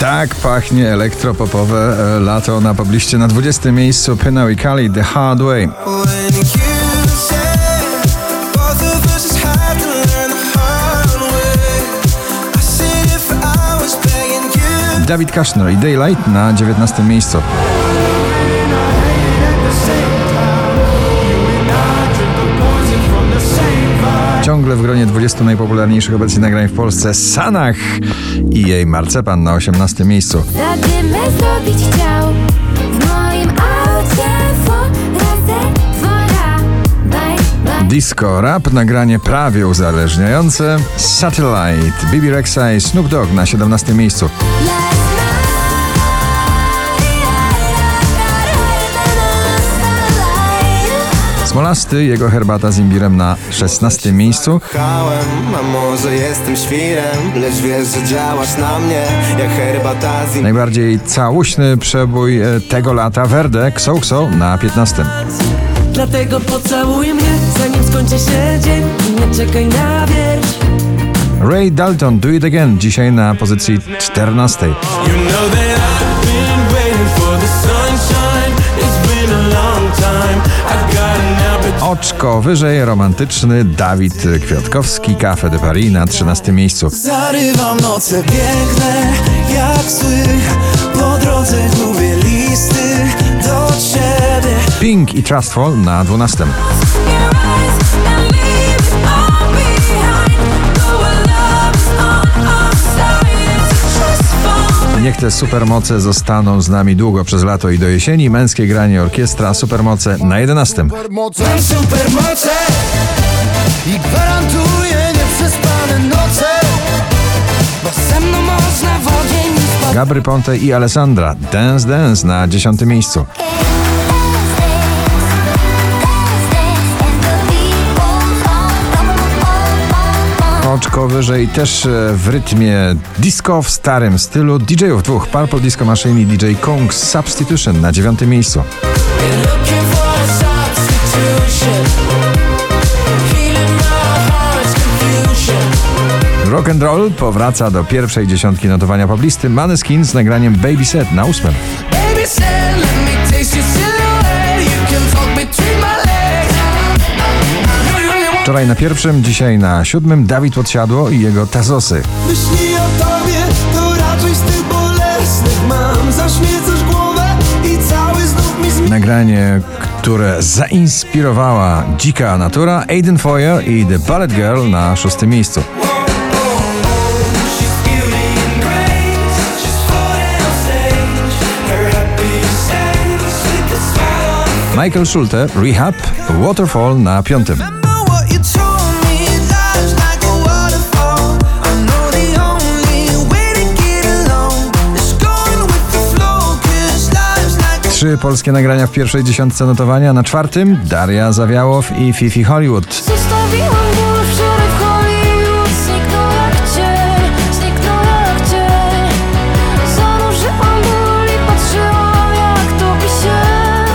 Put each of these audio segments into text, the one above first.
Tak pachnie elektropopowe e, lato na pobliście na 20 miejscu Pinau i Kali The Hard Way. When you say both of us just Ciągle w gronie 20 najpopularniejszych obecnie nagrań w Polsce Sanach i jej Marcepan na 18 miejscu. Disco Rap, nagranie prawie uzależniające. Satellite, Bibi Rexa i Snoop Dogg na 17 miejscu. Smolasty, jego herbata z imbirem na 16 miejscu. Kochałem, a może jestem świrem, lecz wiesz, że działasz na mnie jak herbata z Najbardziej całuśny przebój e, tego lata Verde, Xo Xo na 15. Dlatego pocałuj mnie, zanim skończy się dzień nie czekaj na wieś Ray Dalton, Do It Again, dzisiaj na pozycji 14. You know Oczko wyżej, romantyczny Dawid Kwiatkowski, Cafe de Paris na 13 miejscu. Zarywam noce piękne jak sły. Po drodze gubię listy do ciebie. Pink i Trustful na 12. te supermoce zostaną z nami długo przez lato i do jesieni. Męskie granie orkiestra Supermoce na 11. Mam supermoce i gwarantuję nieprzespane noce. Bo ze mną można w ogień nie spać. Gabry Ponte i Alessandra Dance Dance na 10 miejscu. Oczko wyżej też e, w rytmie disco w starym stylu DJ-ów dwóch Purple Disco Machine i DJ Kong Substitution na 9 miejscu. Rock and roll powraca do pierwszej dziesiątki notowania poblisty Maneskin z nagraniem Baby Set na ósmym. Wczoraj na pierwszym, dzisiaj na siódmym Dawid Podsiadło i jego Tazosy. Myśli o tobie, to raczej z tych bolesnych mam. Zaśmiecasz głowę i cały znów mi zmienia. Nagranie, które zainspirowała dzika natura Aiden Foyer i The Ballet Girl na szóstym miejscu. Michael Schulte, Rehab, Waterfall na piątym. Trzy polskie nagrania w pierwszej dziesiątce notowania, na czwartym Daria Zawiałow i Fifi Hollywood.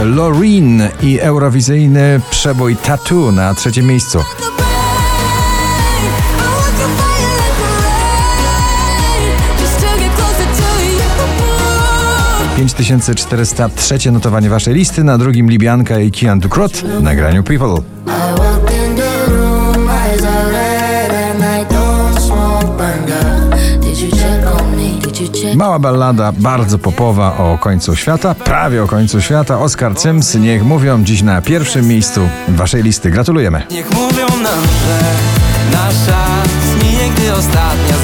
Loreen i eurowizyjny przebój Tattoo na trzecim miejscu. 5403 notowanie waszej listy, na drugim Libianka i Kian Dukrot w nagraniu People. Mała ballada, bardzo popowa o końcu świata, prawie o końcu świata. Oskar Cyms, niech mówią dziś na pierwszym miejscu waszej listy. Gratulujemy. Niech mówią nam, że nasza zmije, gdy ostatni